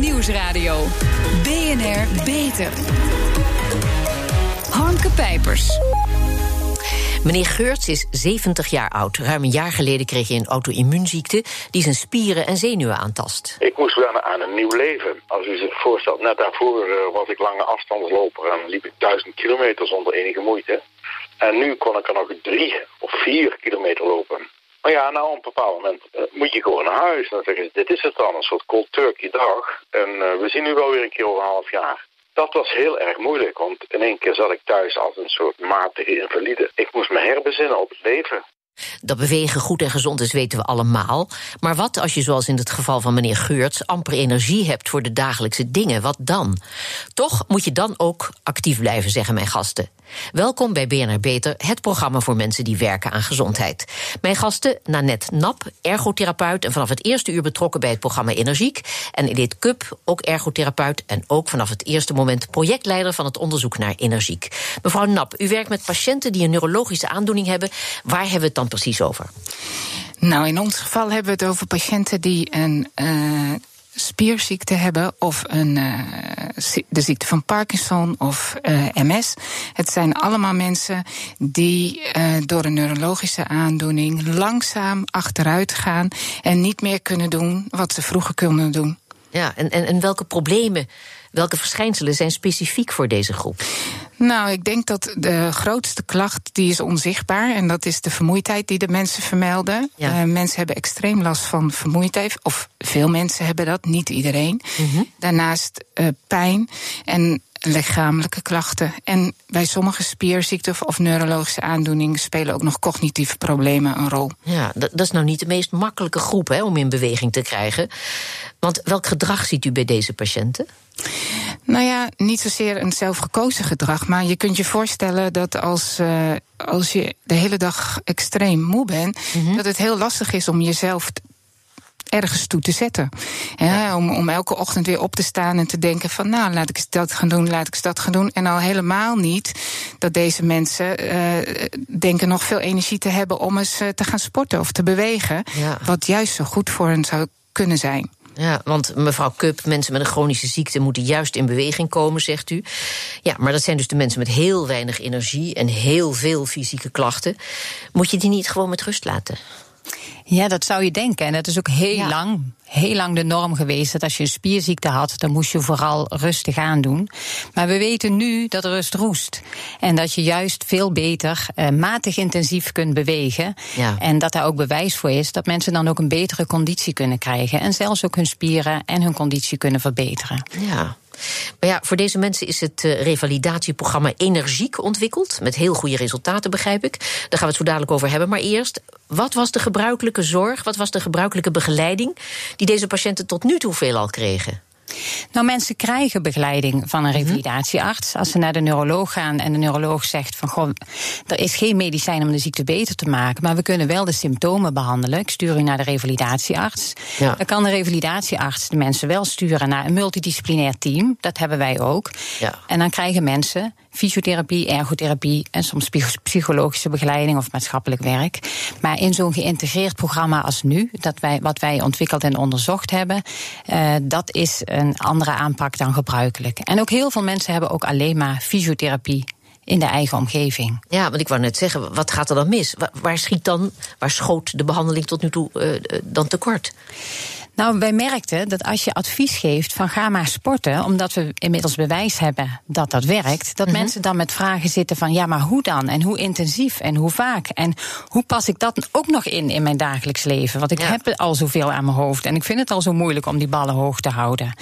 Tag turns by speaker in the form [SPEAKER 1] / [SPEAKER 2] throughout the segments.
[SPEAKER 1] Nieuwsradio. BNR Beter. Hanke Pijpers.
[SPEAKER 2] Meneer Geurts is 70 jaar oud. Ruim een jaar geleden kreeg hij een auto-immuunziekte die zijn spieren en zenuwen aantast.
[SPEAKER 3] Ik moest wennen aan een nieuw leven. Als u zich voorstelt, net daarvoor uh, was ik lange afstandsloper en liep ik duizend kilometer zonder enige moeite. En nu kon ik er nog drie of vier kilometer lopen. Maar ja, nou op een bepaald moment uh, moet je gewoon naar huis. Dan zeggen ze, dit is het dan, een soort cold turkey dag. En uh, we zien u wel weer een keer over een half jaar. Dat was heel erg moeilijk, want in één keer zat ik thuis als een soort matige invalide. Ik moest me herbezinnen op het leven.
[SPEAKER 2] Dat bewegen goed en gezond is, weten we allemaal. Maar wat als je, zoals in het geval van meneer Geurts, amper energie hebt voor de dagelijkse dingen? Wat dan? Toch moet je dan ook actief blijven, zeggen mijn gasten. Welkom bij BNR Beter, het programma voor mensen die werken aan gezondheid. Mijn gasten, Nanette Nap, ergotherapeut en vanaf het eerste uur betrokken bij het programma Energiek. En Edith Kup, ook ergotherapeut en ook vanaf het eerste moment projectleider van het onderzoek naar energiek. Mevrouw Nap, u werkt met patiënten die een neurologische aandoening hebben. Waar hebben we het dan precies over?
[SPEAKER 4] Nou, in ons geval hebben we het over patiënten die een uh, spierziekte hebben of een, uh, de ziekte van Parkinson of uh, MS. Het zijn allemaal mensen die door een neurologische aandoening langzaam achteruit gaan en niet meer kunnen doen wat ze vroeger konden doen.
[SPEAKER 2] Ja, en, en, en welke problemen, welke verschijnselen zijn specifiek voor deze groep?
[SPEAKER 4] Nou, ik denk dat de grootste klacht die is onzichtbaar. En dat is de vermoeidheid die de mensen vermelden. Ja. Uh, mensen hebben extreem last van vermoeidheid. Of veel mensen hebben dat, niet iedereen. Mm -hmm. Daarnaast uh, pijn en lichamelijke klachten. En bij sommige spierziekten of neurologische aandoeningen spelen ook nog cognitieve problemen een rol.
[SPEAKER 2] Ja, dat, dat is nou niet de meest makkelijke groep hè, om in beweging te krijgen. Want welk gedrag ziet u bij deze patiënten?
[SPEAKER 4] Nou ja, niet zozeer een zelfgekozen gedrag. Maar je kunt je voorstellen dat als, uh, als je de hele dag extreem moe bent, mm -hmm. dat het heel lastig is om jezelf ergens toe te zetten. Ja, om, om elke ochtend weer op te staan en te denken van nou, laat ik eens dat gaan doen, laat ik eens dat gaan doen. En al helemaal niet dat deze mensen uh, denken nog veel energie te hebben om eens uh, te gaan sporten of te bewegen. Ja. Wat juist zo goed voor hen zou kunnen zijn.
[SPEAKER 2] Ja, want mevrouw Kup, mensen met een chronische ziekte moeten juist in beweging komen, zegt u. Ja, maar dat zijn dus de mensen met heel weinig energie en heel veel fysieke klachten. Moet je die niet gewoon met rust laten?
[SPEAKER 5] Ja, dat zou je denken. En dat is ook heel ja. lang, heel lang de norm geweest. Dat als je een spierziekte had, dan moest je vooral rustig aan doen. Maar we weten nu dat rust roest. En dat je juist veel beter uh, matig intensief kunt bewegen. Ja. En dat daar ook bewijs voor is dat mensen dan ook een betere conditie kunnen krijgen. En zelfs ook hun spieren en hun conditie kunnen verbeteren.
[SPEAKER 2] Ja. Maar ja, voor deze mensen is het uh, revalidatieprogramma Energiek ontwikkeld. Met heel goede resultaten, begrijp ik. Daar gaan we het zo dadelijk over hebben. Maar eerst, wat was de gebruikelijke zorg, wat was de gebruikelijke begeleiding die deze patiënten tot nu toe veelal kregen?
[SPEAKER 5] Nou, mensen krijgen begeleiding van een revalidatiearts. Als ze naar de neuroloog gaan en de neuroloog zegt van goh, er is geen medicijn om de ziekte beter te maken, maar we kunnen wel de symptomen behandelen. Ik stuur u naar de revalidatiearts. Ja. Dan kan de revalidatiearts de mensen wel sturen naar een multidisciplinair team. Dat hebben wij ook. Ja. En dan krijgen mensen fysiotherapie, ergotherapie en soms psychologische begeleiding of maatschappelijk werk. Maar in zo'n geïntegreerd programma als nu, dat wij, wat wij ontwikkeld en onderzocht hebben, uh, dat is een andere aanpak dan gebruikelijk. En ook heel veel mensen hebben ook alleen maar fysiotherapie in de eigen omgeving.
[SPEAKER 2] Ja, want ik wou net zeggen, wat gaat er dan mis? Waar, schiet dan, waar schoot de behandeling tot nu toe uh, dan tekort?
[SPEAKER 5] Nou, wij merkten dat als je advies geeft van ga maar sporten, omdat we inmiddels bewijs hebben dat dat werkt, dat mm -hmm. mensen dan met vragen zitten van ja, maar hoe dan? En hoe intensief? En hoe vaak? En hoe pas ik dat ook nog in in mijn dagelijks leven? Want ik ja. heb al zoveel aan mijn hoofd en ik vind het al zo moeilijk om die ballen hoog te houden.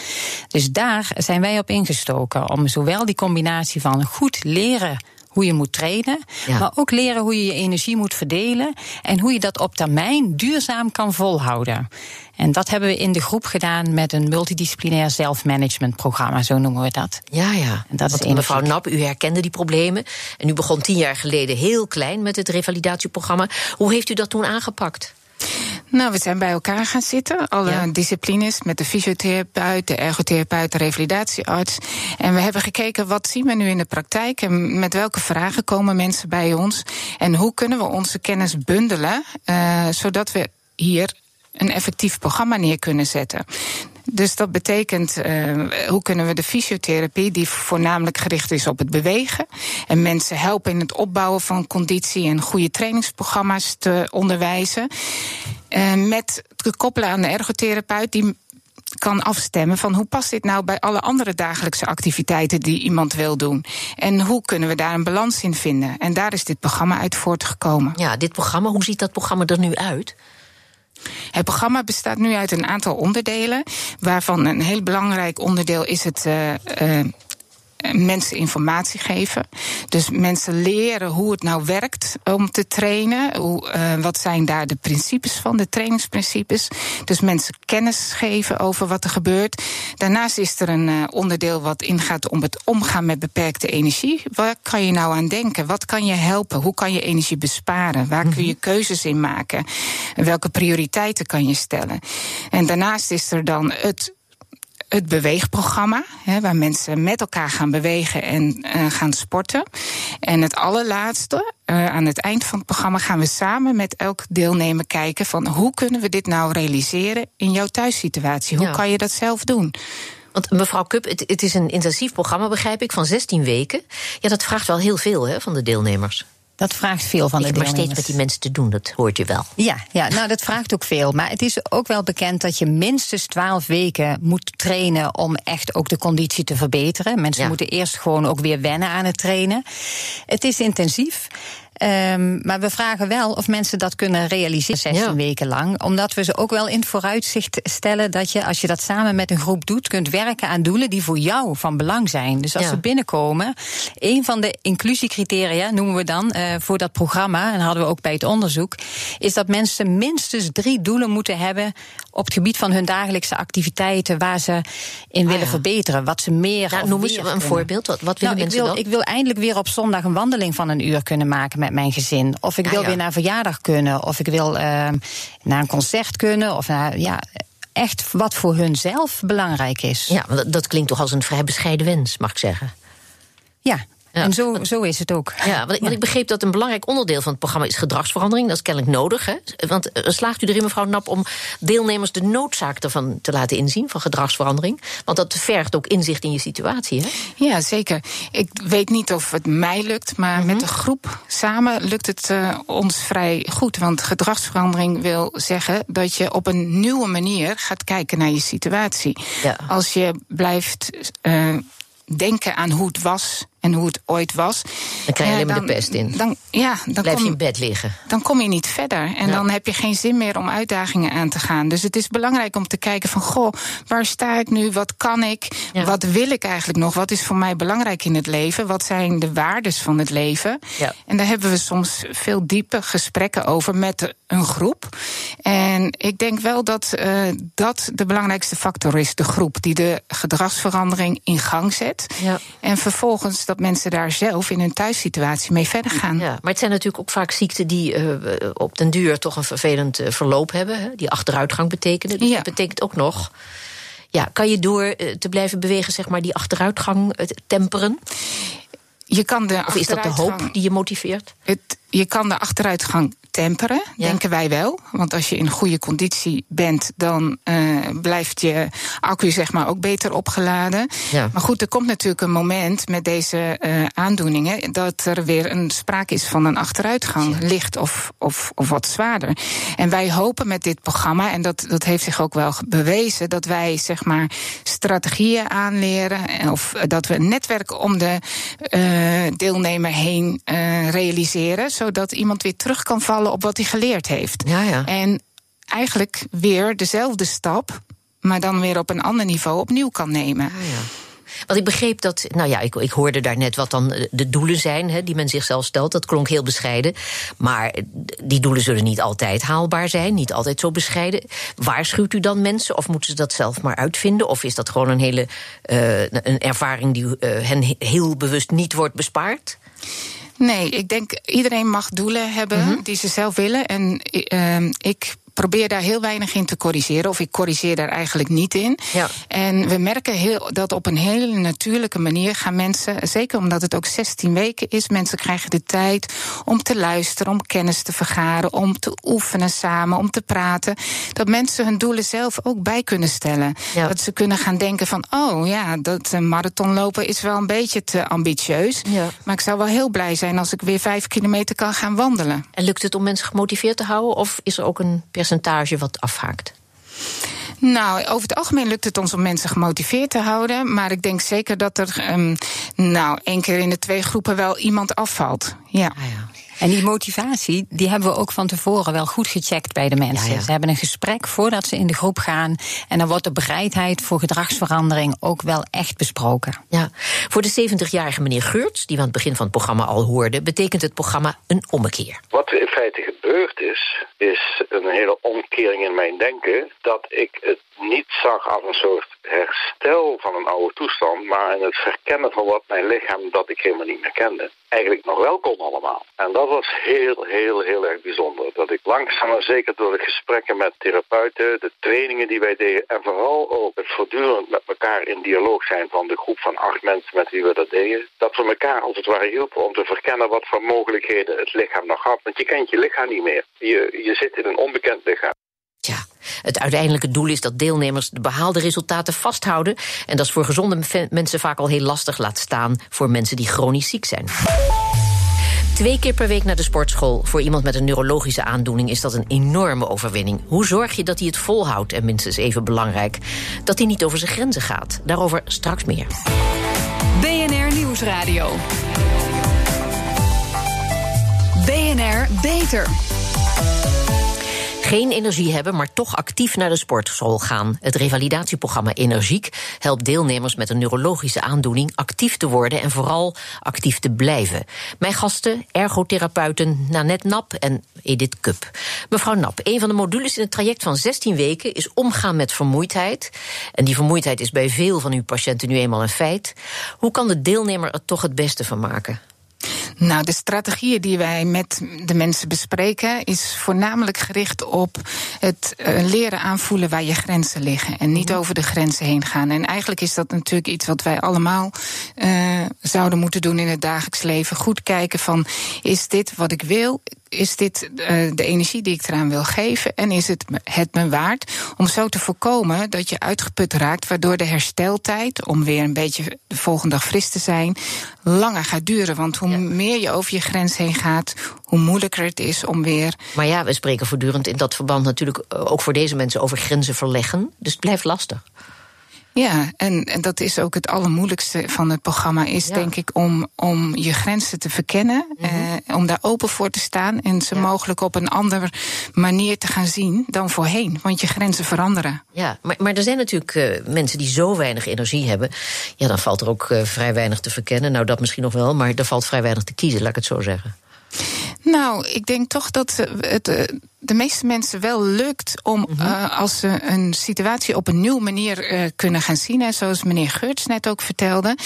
[SPEAKER 5] Dus daar zijn wij op ingestoken om zowel die combinatie van goed leren hoe je moet trainen. Ja. Maar ook leren hoe je je energie moet verdelen. En hoe je dat op termijn duurzaam kan volhouden. En dat hebben we in de groep gedaan met een multidisciplinair zelfmanagementprogramma, zo noemen we dat.
[SPEAKER 2] Ja, ja. En dat Want is mevrouw Nap, u herkende die problemen. En u begon tien jaar geleden heel klein met het revalidatieprogramma. Hoe heeft u dat toen aangepakt?
[SPEAKER 4] Nou, we zijn bij elkaar gaan zitten, alle ja. disciplines, met de fysiotherapeut, de ergotherapeut, de revalidatiearts. En we hebben gekeken wat zien we nu in de praktijk en met welke vragen komen mensen bij ons en hoe kunnen we onze kennis bundelen, uh, zodat we hier een effectief programma neer kunnen zetten. Dus dat betekent uh, hoe kunnen we de fysiotherapie, die voornamelijk gericht is op het bewegen, en mensen helpen in het opbouwen van conditie en goede trainingsprogramma's te onderwijzen. Uh, met te koppelen aan de ergotherapeut, die kan afstemmen van hoe past dit nou bij alle andere dagelijkse activiteiten die iemand wil doen. En hoe kunnen we daar een balans in vinden. En daar is dit programma uit voortgekomen.
[SPEAKER 2] Ja, dit programma, hoe ziet dat programma er nu uit?
[SPEAKER 4] Het programma bestaat nu uit een aantal onderdelen, waarvan een heel belangrijk onderdeel is het. Uh, uh, mensen informatie geven. Dus mensen leren hoe het nou werkt om te trainen. Hoe, uh, wat zijn daar de principes van, de trainingsprincipes. Dus mensen kennis geven over wat er gebeurt. Daarnaast is er een uh, onderdeel wat ingaat om het omgaan met beperkte energie. Waar kan je nou aan denken? Wat kan je helpen? Hoe kan je energie besparen? Waar kun je mhm. keuzes in maken? En welke prioriteiten kan je stellen? En daarnaast is er dan het het beweegprogramma, hè, waar mensen met elkaar gaan bewegen en uh, gaan sporten. En het allerlaatste, uh, aan het eind van het programma gaan we samen met elk deelnemer kijken van hoe kunnen we dit nou realiseren in jouw thuissituatie? Hoe ja. kan je dat zelf doen?
[SPEAKER 2] Want mevrouw Kup, het, het, is een intensief programma, begrijp ik, van 16 weken. Ja, dat vraagt wel heel veel hè, van de deelnemers.
[SPEAKER 5] Dat vraagt veel van de
[SPEAKER 2] deelnemers. Maar steeds met die mensen te doen, dat hoort je wel.
[SPEAKER 5] Ja, ja, nou dat vraagt ook veel. Maar het is ook wel bekend dat je minstens twaalf weken moet trainen om echt ook de conditie te verbeteren. Mensen ja. moeten eerst gewoon ook weer wennen aan het trainen. Het is intensief. Um, maar we vragen wel of mensen dat kunnen realiseren 16 ja. weken lang. Omdat we ze ook wel in het vooruitzicht stellen dat je, als je dat samen met een groep doet, kunt werken aan doelen die voor jou van belang zijn. Dus als ja. ze binnenkomen, een van de inclusiecriteria noemen we dan uh, voor dat programma, en hadden we ook bij het onderzoek, is dat mensen minstens drie doelen moeten hebben op het gebied van hun dagelijkse activiteiten waar ze in ah, willen ja. verbeteren. Wat ze meer.
[SPEAKER 2] Ja, noem eens een kunnen. voorbeeld. Wat, wat willen
[SPEAKER 5] nou,
[SPEAKER 2] mensen
[SPEAKER 5] ik wil,
[SPEAKER 2] dan?
[SPEAKER 5] Ik wil eindelijk weer op zondag een wandeling van een uur kunnen maken met mijn gezin. Of ik wil ah, ja. weer naar een verjaardag kunnen. Of ik wil uh, naar een concert kunnen. Of naar, ja, echt wat voor hun zelf belangrijk is.
[SPEAKER 2] Ja, dat klinkt toch als een vrij bescheiden wens, mag ik zeggen.
[SPEAKER 5] Ja, ja. En zo, zo is het ook.
[SPEAKER 2] Ja, want ik, want ik begreep dat een belangrijk onderdeel van het programma is gedragsverandering. Dat is kennelijk nodig. Hè? Want uh, slaagt u erin, mevrouw Nap, om deelnemers de noodzaak ervan te laten inzien, van gedragsverandering? Want dat vergt ook inzicht in je situatie. Hè?
[SPEAKER 4] Ja, zeker. Ik weet niet of het mij lukt, maar mm -hmm. met de groep samen lukt het uh, ons vrij goed. Want gedragsverandering wil zeggen dat je op een nieuwe manier gaat kijken naar je situatie. Ja. Als je blijft. Uh, denken aan hoe het was en hoe het ooit was.
[SPEAKER 2] Dan krijg je alleen maar de pest in.
[SPEAKER 4] Dan, ja, dan
[SPEAKER 2] Blijf
[SPEAKER 4] kom,
[SPEAKER 2] je in bed liggen.
[SPEAKER 4] Dan kom je niet verder. En ja. dan heb je geen zin meer om uitdagingen aan te gaan. Dus het is belangrijk om te kijken van... goh, waar sta ik nu? Wat kan ik? Ja. Wat wil ik eigenlijk nog? Wat is voor mij belangrijk in het leven? Wat zijn de waardes van het leven?
[SPEAKER 2] Ja.
[SPEAKER 4] En daar hebben we soms veel diepe gesprekken over met een groep. En ik denk wel dat uh, dat de belangrijkste factor is. De groep die de gedragsverandering in gang zet.
[SPEAKER 2] Ja.
[SPEAKER 4] En vervolgens dat mensen daar zelf in hun thuissituatie mee verder gaan.
[SPEAKER 2] Ja, maar het zijn natuurlijk ook vaak ziekten die uh, op den duur toch een vervelend uh, verloop hebben. Hè, die achteruitgang betekenen. Dus ja. dat betekent ook nog. Ja, kan je door uh, te blijven bewegen, zeg maar, die achteruitgang temperen?
[SPEAKER 4] Je kan de
[SPEAKER 2] of is dat de hoop die je motiveert?
[SPEAKER 4] Het, je kan de achteruitgang temperen, ja. denken wij wel. Want als je in goede conditie bent, dan uh, blijft je accu zeg maar ook beter opgeladen.
[SPEAKER 2] Ja.
[SPEAKER 4] Maar goed, er komt natuurlijk een moment met deze uh, aandoeningen dat er weer een sprake is van een achteruitgang, ja. licht of, of, of wat zwaarder. En wij hopen met dit programma, en dat, dat heeft zich ook wel bewezen, dat wij zeg maar strategieën aanleren of dat we een netwerk om de uh, deelnemer heen realiseren, zodat iemand weer terug kan vallen op wat hij geleerd heeft.
[SPEAKER 2] Ja, ja.
[SPEAKER 4] En eigenlijk weer dezelfde stap, maar dan weer op een ander niveau opnieuw kan nemen.
[SPEAKER 2] Ja, ja. Want ik begreep dat, nou ja, ik, ik hoorde daar net wat dan de doelen zijn hè, die men zichzelf stelt. Dat klonk heel bescheiden. Maar die doelen zullen niet altijd haalbaar zijn, niet altijd zo bescheiden. Waarschuwt u dan mensen of moeten ze dat zelf maar uitvinden? Of is dat gewoon een hele uh, een ervaring die uh, hen heel bewust niet wordt bespaard?
[SPEAKER 4] Nee, ik denk iedereen mag doelen hebben mm -hmm. die ze zelf willen. En uh, ik probeer daar heel weinig in te corrigeren, of ik corrigeer daar eigenlijk niet in.
[SPEAKER 2] Ja.
[SPEAKER 4] En we merken heel, dat op een hele natuurlijke manier gaan mensen, zeker omdat het ook 16 weken is, mensen krijgen de tijd om te luisteren, om kennis te vergaren, om te oefenen samen, om te praten. Dat mensen hun doelen zelf ook bij kunnen stellen.
[SPEAKER 2] Ja.
[SPEAKER 4] Dat ze kunnen gaan denken van, oh ja, dat eh, marathonlopen is wel een beetje te ambitieus.
[SPEAKER 2] Ja.
[SPEAKER 4] Maar ik zou wel heel blij zijn als ik weer vijf kilometer kan gaan wandelen.
[SPEAKER 2] En lukt het om mensen gemotiveerd te houden? Of is er ook een percentage wat afhaakt?
[SPEAKER 4] Nou, over het algemeen lukt het ons om mensen gemotiveerd te houden. Maar ik denk zeker dat er, um, nou, één keer in de twee groepen wel iemand afvalt. Ja.
[SPEAKER 2] Ah, ja.
[SPEAKER 5] En die motivatie, die hebben we ook van tevoren wel goed gecheckt bij de mensen.
[SPEAKER 2] Ja, ja.
[SPEAKER 5] Ze hebben een gesprek voordat ze in de groep gaan. En dan wordt de bereidheid voor gedragsverandering ook wel echt besproken.
[SPEAKER 2] Ja. Voor de 70-jarige meneer Geurts, die we aan het begin van het programma al hoorden, betekent het programma een ommekeer.
[SPEAKER 3] Wat er in feite gebeurd is, is een hele omkering in mijn denken. Dat ik het niet zag als een soort herstel van een oude toestand, maar in het verkennen van wat mijn lichaam dat ik helemaal niet meer kende. Eigenlijk nog wel kon allemaal. En dat was heel, heel, heel erg bijzonder. Dat ik langzaam maar zeker door de gesprekken met therapeuten, de trainingen die wij deden en vooral ook het voortdurend met elkaar in dialoog zijn van de groep van acht mensen met wie we dat deden, dat we elkaar als het ware hielpen om te verkennen wat voor mogelijkheden het lichaam nog had. Want je kent je lichaam niet meer. Je, je zit in een onbekend lichaam.
[SPEAKER 2] Het uiteindelijke doel is dat deelnemers de behaalde resultaten vasthouden. En dat is voor gezonde me- mensen vaak al heel lastig, laat staan voor mensen die chronisch ziek zijn. Twee keer per week naar de sportschool. Voor iemand met een neurologische aandoening is dat een enorme overwinning. Hoe zorg je dat hij het volhoudt? En minstens even belangrijk, dat hij niet over zijn grenzen gaat. Daarover straks meer.
[SPEAKER 1] BNR Nieuwsradio. BNR Beter.
[SPEAKER 2] Geen energie hebben, maar toch actief naar de sportschool gaan. Het revalidatieprogramma Energiek helpt deelnemers met een neurologische aandoening actief te worden en vooral actief te blijven. Mijn gasten, ergotherapeuten Nanette Nap en Edith Kup. Mevrouw Nap, een van de modules in het traject van 16 weken is omgaan met vermoeidheid. En die vermoeidheid is bij veel van uw patiënten nu eenmaal een feit. Hoe kan de deelnemer er toch het beste van maken?
[SPEAKER 4] Nou, de strategieën die wij met de mensen bespreken, is voornamelijk gericht op het uh, leren aanvoelen waar je grenzen liggen. En niet over de grenzen heen gaan. En eigenlijk is dat natuurlijk iets wat wij allemaal uh, zouden moeten doen in het dagelijks leven. Goed kijken van, is dit wat ik wil? Is dit uh, de energie die ik eraan wil geven? En is het het me waard? Om zo te voorkomen dat je uitgeput raakt, waardoor de hersteltijd, om weer een beetje de volgende dag fris te zijn, langer gaat duren. Want hoe ja. meer je over je grens heen gaat, hoe moeilijker het is om weer.
[SPEAKER 2] Maar ja, we spreken voortdurend in dat verband natuurlijk ook voor deze mensen over grenzen verleggen. Dus het blijft lastig.
[SPEAKER 4] Ja, en, en dat is ook het allermoeilijkste van het programma, is ja. denk ik om, om je grenzen te verkennen, mm -hmm. eh, om daar open voor te staan en ze ja. mogelijk op een andere manier te gaan zien dan voorheen, want je grenzen veranderen.
[SPEAKER 2] Ja, maar, maar er zijn natuurlijk uh, mensen die zo weinig energie hebben, ja, dan valt er ook uh, vrij weinig te verkennen. Nou, dat misschien nog wel, maar er valt vrij weinig te kiezen, laat ik het zo zeggen.
[SPEAKER 4] Nou, ik denk toch dat het de meeste mensen wel lukt om, mm -hmm. uh, als ze een situatie op een nieuwe manier uh, kunnen gaan zien, en zoals meneer Geurts net ook vertelde,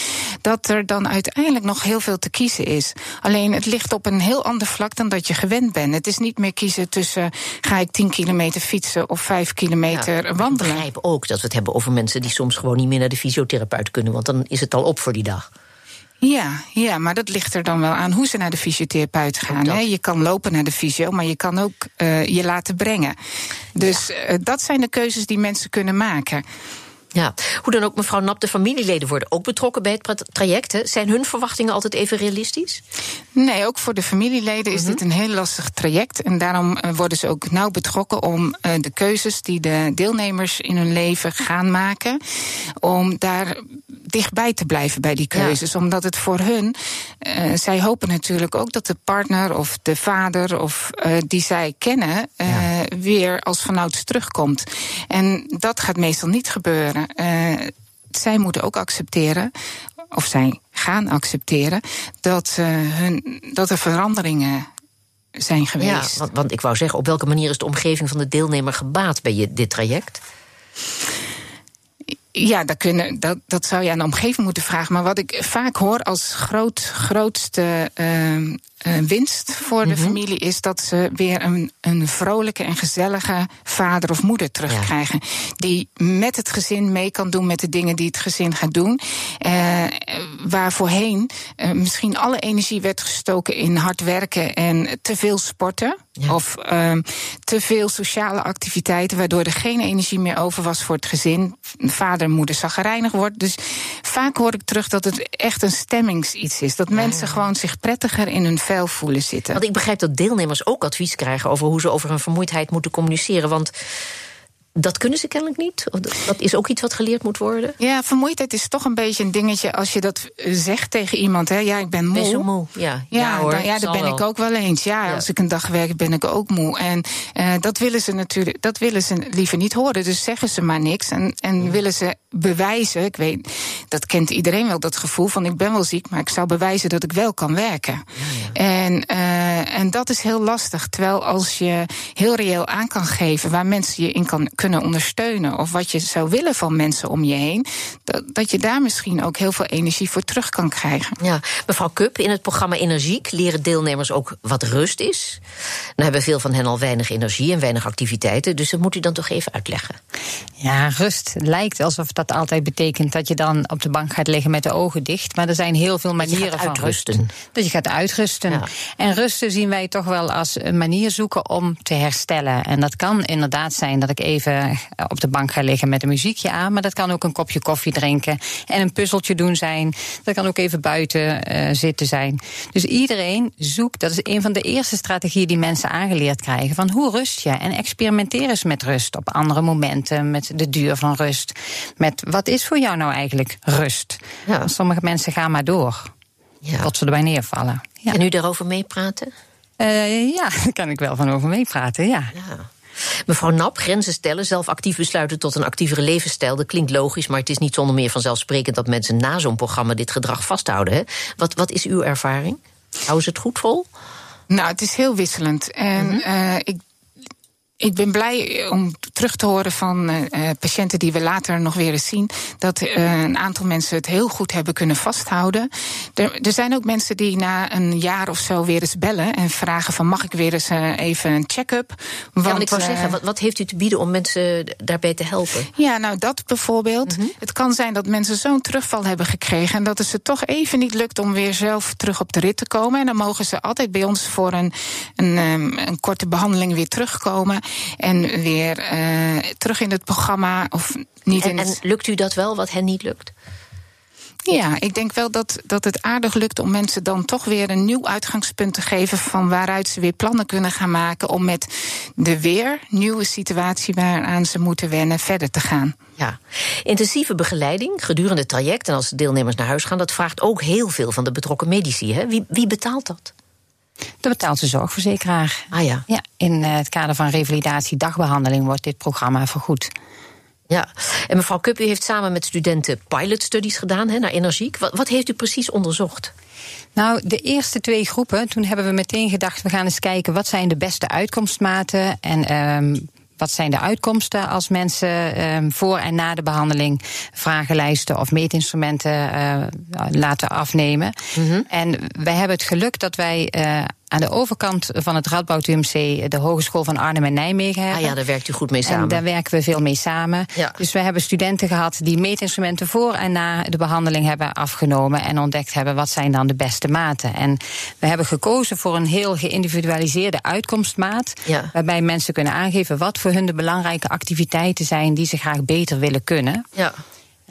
[SPEAKER 4] dat er dan uiteindelijk nog heel veel te kiezen is. Alleen het ligt op een heel ander vlak dan dat je gewend bent. Het is niet meer kiezen tussen ga ik 10 kilometer fietsen of 5 kilometer
[SPEAKER 2] ja,
[SPEAKER 4] wandelen.
[SPEAKER 2] Ik begrijp ook dat we het hebben over mensen die soms gewoon niet meer naar de fysiotherapeut kunnen, want dan is het al op voor die dag.
[SPEAKER 4] Ja, ja, maar dat ligt er dan wel aan hoe ze naar de fysiotherapeut gaan. Hè. Je kan lopen naar de fysio, maar je kan ook uh, je laten brengen. Dus ja. uh, dat zijn de keuzes die mensen kunnen maken.
[SPEAKER 2] Ja, hoe dan ook, mevrouw Nap, de familieleden worden ook betrokken bij het traject. Hè? Zijn hun verwachtingen altijd even realistisch?
[SPEAKER 4] Nee, ook voor de familieleden is -hmm. dit een heel lastig traject. En daarom uh, worden ze ook nauw betrokken om uh, de keuzes die de deelnemers in hun leven gaan maken, om daar dichtbij te blijven bij die keuzes. Ja. Omdat het voor hun, uh, zij hopen natuurlijk ook dat de partner of de vader of die zij kennen, ja. weer als vanouds terugkomt. En dat gaat meestal niet gebeuren. Uh, zij moeten ook accepteren, of zij gaan accepteren, dat, uh, hun, dat er veranderingen zijn geweest.
[SPEAKER 2] Ja, want, want, ik wou zeggen, op welke manier is de omgeving van de deelnemer gebaat bij je, dit traject?
[SPEAKER 4] Ja, dat, kunnen, dat, dat zou je aan de omgeving moeten vragen. Maar wat ik vaak hoor als groot, grootste uh, winst voor de mhm. familie is dat ze weer een, een vrolijke en gezellige vader of moeder terugkrijgen. Die met het gezin mee kan doen met de dingen die het gezin gaat doen. Uh, waar voorheen uh, misschien alle energie werd gestoken in hard werken en te veel sporten. Of uh, te veel sociale activiteiten, waardoor er geen energie meer over was voor het gezin. Vader en moeder zaggerijnig wordt. Dus vaak hoor ik terug dat het echt een stemmingsiets is. Dat mensen gewoon zich prettiger in hun voelen zitten.
[SPEAKER 2] Want ik begrijp dat deelnemers ook advies krijgen over hoe ze over hun vermoeidheid moeten communiceren. Want dat kunnen ze kennelijk niet? Dat is ook iets wat geleerd moet worden?
[SPEAKER 4] Ja, vermoeidheid is toch een beetje een dingetje als je dat zegt tegen iemand. Hè? Ja, ik ben moe.
[SPEAKER 2] Ben zo moe, ja. Ja, ja, hoor,
[SPEAKER 4] ja daar ben ik ook wel eens. Ja, als ik een dag werk, ben ik ook moe. En uh, dat willen ze natuurlijk, dat willen ze liever niet horen. Dus zeggen ze maar niks. En, en willen ze bewijzen. Ik weet, dat kent iedereen wel, dat gevoel van ik ben wel ziek, maar ik zou bewijzen dat ik wel kan werken. En, uh, en dat is heel lastig. Terwijl als je heel reëel aan kan geven waar mensen je in kan kunnen ondersteunen. Of wat je zou willen van mensen om je heen. Dat, dat je daar misschien ook heel veel energie voor terug kan krijgen.
[SPEAKER 2] Ja, mevrouw Kup, in het programma Energiek leren deelnemers ook wat rust is. Dan hebben veel van hen al weinig energie en weinig activiteiten. Dus dat moet u dan toch even uitleggen.
[SPEAKER 5] Ja, rust lijkt alsof dat altijd betekent dat je dan op de bank gaat liggen met de ogen dicht. Maar er zijn heel veel manieren van
[SPEAKER 2] uitrusten.
[SPEAKER 5] Dat je gaat uitrusten. En rusten zien wij toch wel als een manier zoeken om te herstellen. En dat kan inderdaad zijn dat ik even op de bank ga liggen met een muziekje aan. Maar dat kan ook een kopje koffie drinken en een puzzeltje doen zijn. Dat kan ook even buiten uh, zitten zijn. Dus iedereen zoekt, dat is een van de eerste strategieën die mensen aangeleerd krijgen. Van hoe rust je? En experimenteer eens met rust op andere momenten, met de duur van rust. Met wat is voor jou nou eigenlijk rust? Ja. Sommige mensen gaan maar door. Ja. Tot ze erbij neervallen.
[SPEAKER 2] Ja. En u daarover meepraten?
[SPEAKER 5] Uh, ja, daar kan ik wel van over meepraten, ja. ja.
[SPEAKER 2] Mevrouw Nap, grenzen stellen, zelf actief besluiten tot een actievere levensstijl. Dat klinkt logisch, maar het is niet zonder meer vanzelfsprekend dat mensen na zo'n programma dit gedrag vasthouden. Hè? Wat, wat is uw ervaring? Houden ze het goed vol?
[SPEAKER 4] Nou, het is heel wisselend. En mm -hmm. ik ik ben blij om terug te horen van uh, patiënten die we later nog weer eens zien. Dat uh, een aantal mensen het heel goed hebben kunnen vasthouden. Er, er, zijn ook mensen die na een jaar of zo weer eens bellen en vragen: van mag ik weer eens uh, even een check-up?
[SPEAKER 2] Want, ja, ik wou zeggen, wat, wat, heeft u te bieden om mensen daarbij te helpen?
[SPEAKER 4] Ja, nou dat bijvoorbeeld. Mm -hmm. Het kan zijn dat mensen zo'n terugval hebben gekregen en dat het ze toch even niet lukt om weer zelf terug op de rit te komen. En dan mogen ze altijd bij ons voor een, een, um, een korte behandeling weer terugkomen. En weer uh, terug in het programma. Of niet
[SPEAKER 2] en,
[SPEAKER 4] in
[SPEAKER 2] het... en lukt u dat wel, wat hen niet lukt?
[SPEAKER 4] Ja, ik denk wel dat, dat het aardig lukt om mensen dan toch weer een nieuw uitgangspunt te geven van waaruit ze weer plannen kunnen gaan maken om met de weer nieuwe situatie waaraan ze moeten wennen verder te gaan.
[SPEAKER 2] Ja, intensieve begeleiding gedurende het traject en als de deelnemers naar huis gaan, dat vraagt ook heel veel van de betrokken medici. Hè? Wie, wie betaalt dat?
[SPEAKER 5] De zorgverzekeraar.
[SPEAKER 2] Ah ja.
[SPEAKER 5] ja in eh, het kader van revalidatie dagbehandeling wordt dit programma vergoed.
[SPEAKER 2] Ja, en mevrouw Kupp, u heeft samen met studenten pilot studies gedaan hè, naar energiek. Wat, wat heeft u precies onderzocht?
[SPEAKER 5] Nou, de eerste twee groepen, toen hebben we meteen gedacht... we gaan eens kijken wat zijn de beste uitkomstmaten... en um, wat zijn de uitkomsten als mensen um, voor en na de behandeling vragenlijsten of meetinstrumenten uh, laten afnemen. Mm -hmm. En wij hebben het geluk dat wij uh, aan de overkant van het Radboud UMC de Hogeschool van Arnhem en Nijmegen hebben.
[SPEAKER 2] Ah ja, daar werkt u goed mee samen.
[SPEAKER 5] En daar werken we veel mee samen. Ja. Dus we hebben studenten gehad die meetinstrumenten voor en na de behandeling hebben afgenomen en ontdekt hebben wat zijn dan de beste maten. En we hebben gekozen voor een heel geïndividualiseerde uitkomstmaat, ja. waarbij mensen kunnen aangeven wat voor hun de belangrijke activiteiten zijn die ze graag beter willen kunnen. Ja.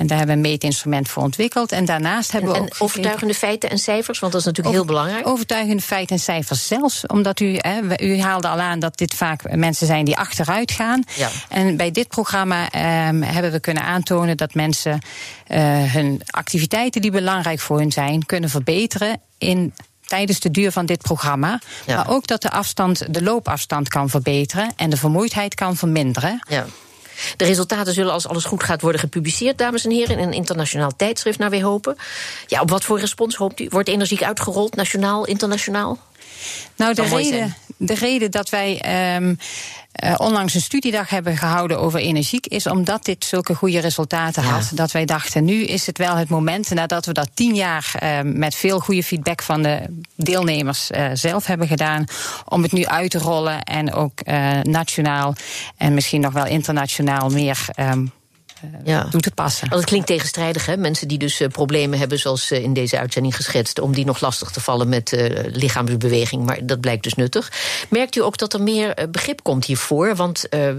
[SPEAKER 5] En daar hebben we een meetinstrument voor ontwikkeld. En daarnaast hebben
[SPEAKER 2] en,
[SPEAKER 5] we
[SPEAKER 2] ook. En overtuigende feiten en cijfers, want dat is natuurlijk
[SPEAKER 5] over,
[SPEAKER 2] heel belangrijk.
[SPEAKER 5] Overtuigende feiten en cijfers zelfs. Omdat u, hè, u haalde al aan dat dit vaak mensen zijn die achteruit gaan. Ja. En bij dit programma um, hebben we kunnen aantonen dat mensen uh, hun activiteiten die belangrijk voor hun zijn, kunnen verbeteren in tijdens de duur van dit programma. Ja. Maar ook dat de afstand, de loopafstand kan verbeteren en de vermoeidheid kan verminderen.
[SPEAKER 2] Ja. De resultaten zullen, als alles goed gaat, worden gepubliceerd, dames en heren, in een internationaal tijdschrift, naar we hopen. Ja, op wat voor respons hoopt u? Wordt energiek uitgerold, nationaal, internationaal?
[SPEAKER 5] Nou, de reden, de reden dat wij ehm, eh, onlangs een studiedag hebben gehouden over energiek is omdat dit zulke goede resultaten
[SPEAKER 2] Ja.
[SPEAKER 5] had. Dat wij dachten, nu is het wel het moment, nadat we dat tien jaar ehm, met veel goede feedback van de deelnemers eh, zelf hebben gedaan, om het nu uit te rollen en ook eh, nationaal en misschien nog wel internationaal meer ehm,
[SPEAKER 2] Ja.
[SPEAKER 5] toe te passen.
[SPEAKER 2] Want het klinkt tegenstrijdig, hè? Mensen die dus eh, problemen hebben, zoals eh, in deze uitzending geschetst, om die nog lastig te vallen met eh, lichaamsbeweging. Maar dat blijkt dus nuttig. Merkt u ook dat er meer eh, begrip komt hiervoor? Want eh,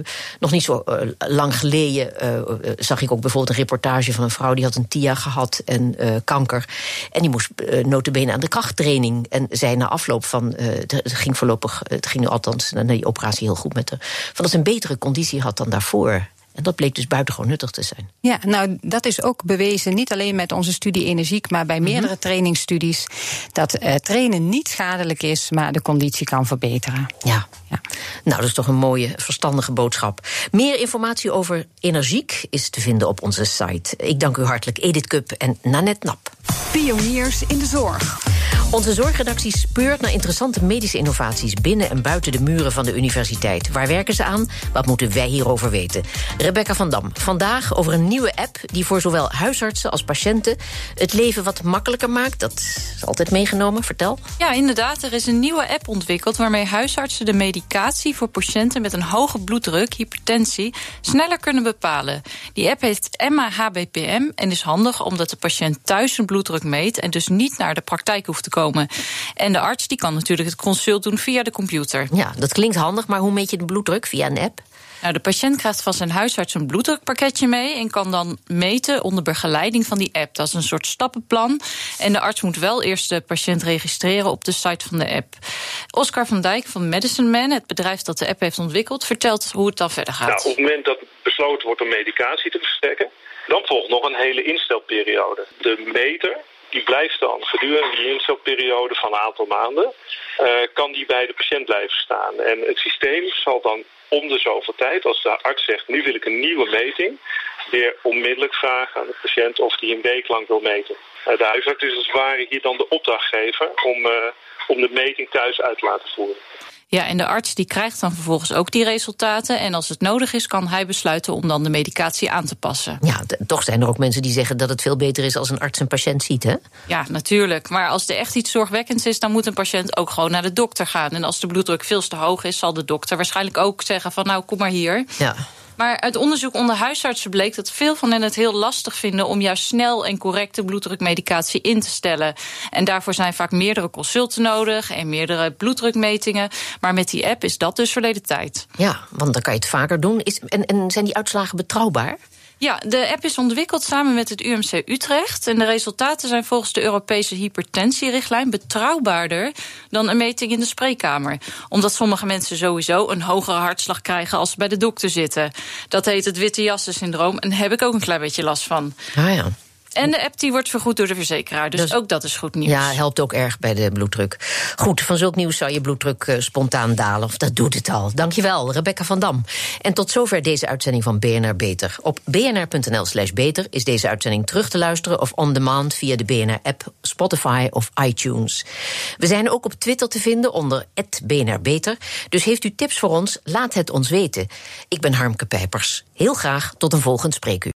[SPEAKER 2] nog niet zo eh, lang geleden eh, eh, zag ik ook bijvoorbeeld een reportage van een vrouw die had een TIA gehad en eh, kanker. En die moest uh, notabene aan de krachttraining. En zei na afloop van, eh, het ging voorlopig, het ging nu althans na die operatie heel goed met haar, van dat ze een betere conditie had dan daarvoor. En dat bleek dus buitengewoon nuttig te zijn.
[SPEAKER 5] Ja, nou, dat is ook bewezen, niet alleen met onze studie Energiek, maar bij meerdere trainingsstudies, dat eh, trainen niet schadelijk is, maar de conditie kan verbeteren.
[SPEAKER 2] Ja.
[SPEAKER 5] Ja.
[SPEAKER 2] Nou, dat is toch een mooie, verstandige boodschap. Meer informatie over energiek is te vinden op onze site. Ik dank u hartelijk, Edith Cup en Nanette Nap.
[SPEAKER 1] Pioniers in de zorg.
[SPEAKER 2] Onze zorgredactie speurt naar interessante medische innovaties binnen en buiten de muren van de universiteit. Waar werken ze aan? Wat moeten wij hierover weten? Rebecca van Dam, vandaag over een nieuwe app die voor zowel huisartsen als patiënten het leven wat makkelijker maakt. Dat is altijd meegenomen. Vertel.
[SPEAKER 6] Ja, inderdaad. Er is een nieuwe app ontwikkeld waarmee huisartsen de medicatie voor patiënten met een hoge bloeddruk, hypertensie, sneller kunnen bepalen. Die app heet Emma HBPM en is handig omdat de patiënt thuis zijn bloeddruk meet en dus niet naar de praktijk hoeft te komen. En de arts die kan natuurlijk het consult doen via de computer.
[SPEAKER 2] Ja, dat klinkt handig, maar hoe meet je de bloeddruk via een app?
[SPEAKER 6] Nou, de patiënt krijgt van zijn huisarts een bloeddrukpakketje mee en kan dan meten onder begeleiding van die app. Dat is een soort stappenplan. En de arts moet wel eerst de patiënt registreren op de site van de app. Oscar van Dijk van Medicine Man, het bedrijf dat de app heeft ontwikkeld, vertelt hoe het dan verder gaat.
[SPEAKER 7] Nou, op het moment dat besloten wordt om medicatie te verstrekken, dan volgt nog een hele instelperiode. De meter die blijft dan gedurende die instelperiode van een aantal maanden, uh, kan die bij de patiënt blijven staan. En het systeem zal dan om de zoveel tijd, als de arts zegt, nu wil ik een nieuwe meting, weer onmiddellijk vragen aan de patiënt of die een week lang wil meten. Uh, de huisarts is als het ware hier dan de opdrachtgever om, uh, om de meting thuis uit te laten voeren.
[SPEAKER 6] Ja, en de arts die krijgt dan vervolgens ook die resultaten. En als het nodig is, kan hij besluiten om dan de medicatie aan te passen.
[SPEAKER 2] Ja, toch zijn er ook mensen die zeggen dat het veel beter is als een arts een patiënt ziet, hè?
[SPEAKER 6] Ja, natuurlijk. Maar als er echt iets zorgwekkends is, dan moet een patiënt ook gewoon naar de dokter gaan. En als de bloeddruk veel te hoog is, zal de dokter waarschijnlijk ook zeggen van nou, kom maar hier.
[SPEAKER 2] Ja.
[SPEAKER 6] Maar uit onderzoek onder huisartsen bleek dat veel van hen het heel lastig vinden om juist snel en correcte bloeddrukmedicatie in te stellen. En daarvoor zijn vaak meerdere consulten nodig en meerdere bloeddrukmetingen. Maar met die app is dat dus verleden tijd.
[SPEAKER 2] Ja, want dan kan je het vaker doen. Is, en, en zijn die uitslagen betrouwbaar?
[SPEAKER 6] Ja, de app is ontwikkeld samen met het UMC Utrecht. En de resultaten zijn volgens de Europese hypertentierichtlijn betrouwbaarder dan een meting in de spreekkamer. Omdat sommige mensen sowieso een hogere hartslag krijgen als ze bij de dokter zitten. Dat heet het witte jassen syndroom en daar heb ik ook een klein beetje last van.
[SPEAKER 2] Ah ja.
[SPEAKER 6] En de app die wordt vergoed door de verzekeraar. Dus, dus ook dat is goed nieuws.
[SPEAKER 2] Ja, helpt ook erg bij de bloeddruk. Goed, van zulk nieuws zou je bloeddruk uh, spontaan dalen. Of dat doet het al. Dankjewel, Rebecca van Dam. En tot zover deze uitzending van BNR Beter. Op bnr.nl slash beter is deze uitzending terug te luisteren... of on demand via de BNR-app, Spotify of iTunes. We zijn ook op Twitter te vinden onder BNR Beter. Dus heeft u tips voor ons, laat het ons weten. Ik ben Harmke Pijpers. Heel graag tot een volgend spreekuur.